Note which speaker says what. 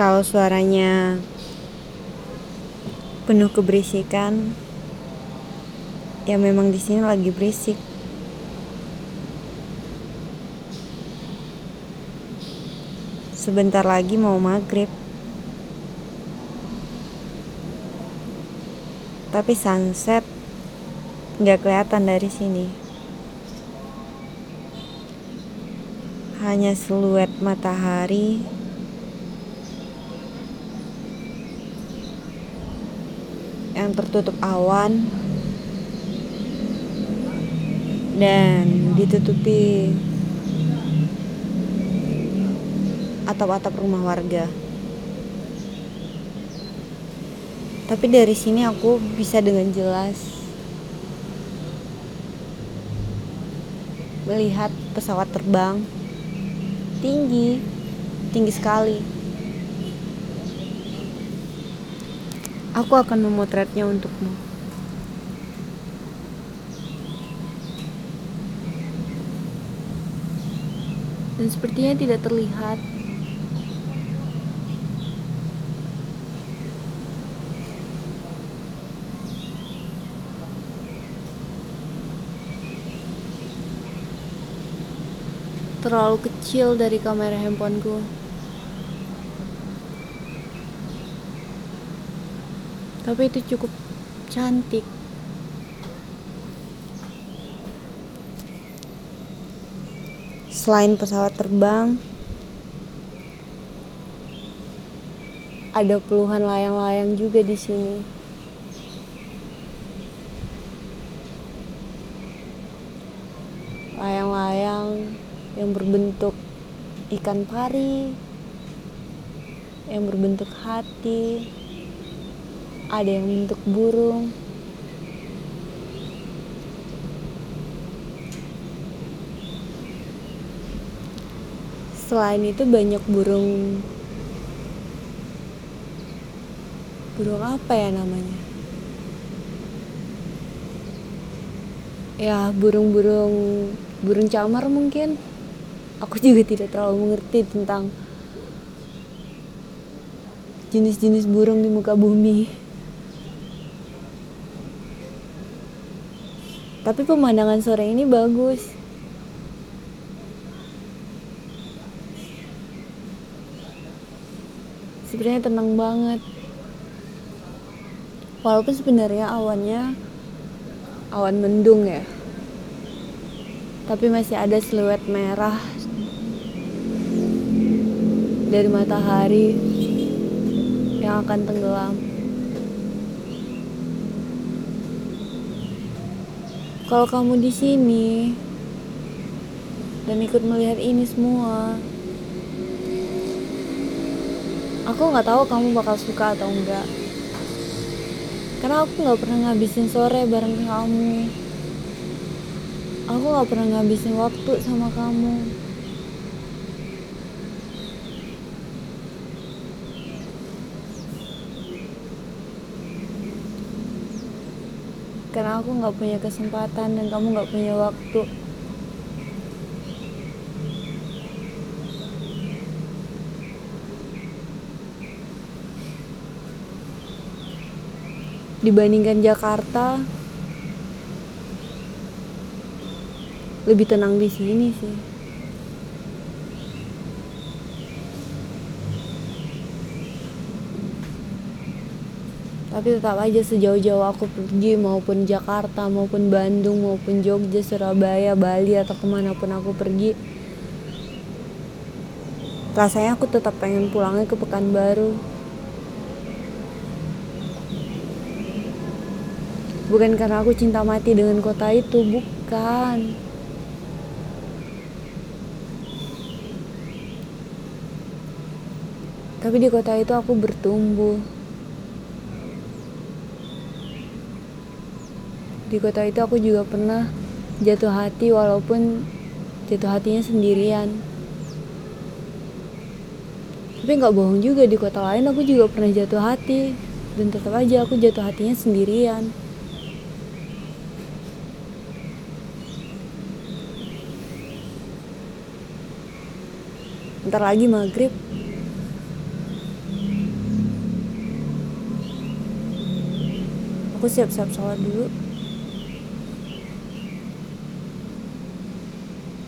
Speaker 1: Kalau suaranya penuh keberisikan, ya memang di sini lagi berisik. Sebentar lagi mau maghrib. Tapi sunset nggak kelihatan dari sini. Hanya siluet matahari yang tertutup awan dan ditutupi atap-atap rumah warga. Tapi dari sini aku bisa dengan jelas melihat pesawat terbang tinggi, tinggi sekali. Aku akan memotretnya untukmu. Dan sepertinya tidak terlihat. Terlalu kecil dari kamera handphoneku. Tapi itu cukup cantik. Selain pesawat terbang, ada puluhan layang-layang juga di sini. Layang-layang yang berbentuk ikan pari, yang berbentuk hati, ada yang bentuk burung. Selain itu banyak burung burung apa ya namanya? Ya, burung-burung burung camar mungkin. Aku juga tidak terlalu mengerti tentang jenis-jenis burung di muka bumi. Tapi pemandangan sore ini bagus. Sebenarnya tenang banget. Walaupun sebenarnya awannya awan mendung ya. Tapi masih ada siluet merah dari matahari yang akan tenggelam. Kalau kamu di sini dan ikut melihat ini semua, aku nggak tahu kamu bakal suka atau enggak. Karena aku nggak pernah ngabisin sore bareng kamu. Aku nggak pernah ngabisin waktu sama kamu. Karena aku nggak punya kesempatan dan kamu nggak punya waktu. Dibandingkan Jakarta lebih tenang di sini sih tapi tetap aja sejauh-jauh aku pergi maupun Jakarta maupun Bandung maupun Jogja Surabaya Bali atau ke mana pun aku pergi rasanya aku tetap pengen pulangnya ke Pekanbaru. Bukan karena aku cinta mati dengan kota itu bukan. Tapi di kota itu aku bertumbuh di kota itu aku juga pernah jatuh hati walaupun jatuh hatinya sendirian. Tapi nggak bohong juga di kota lain aku juga pernah jatuh hati dan tetap aja aku jatuh hatinya sendirian. Ntar lagi maghrib. Aku siap-siap sholat dulu.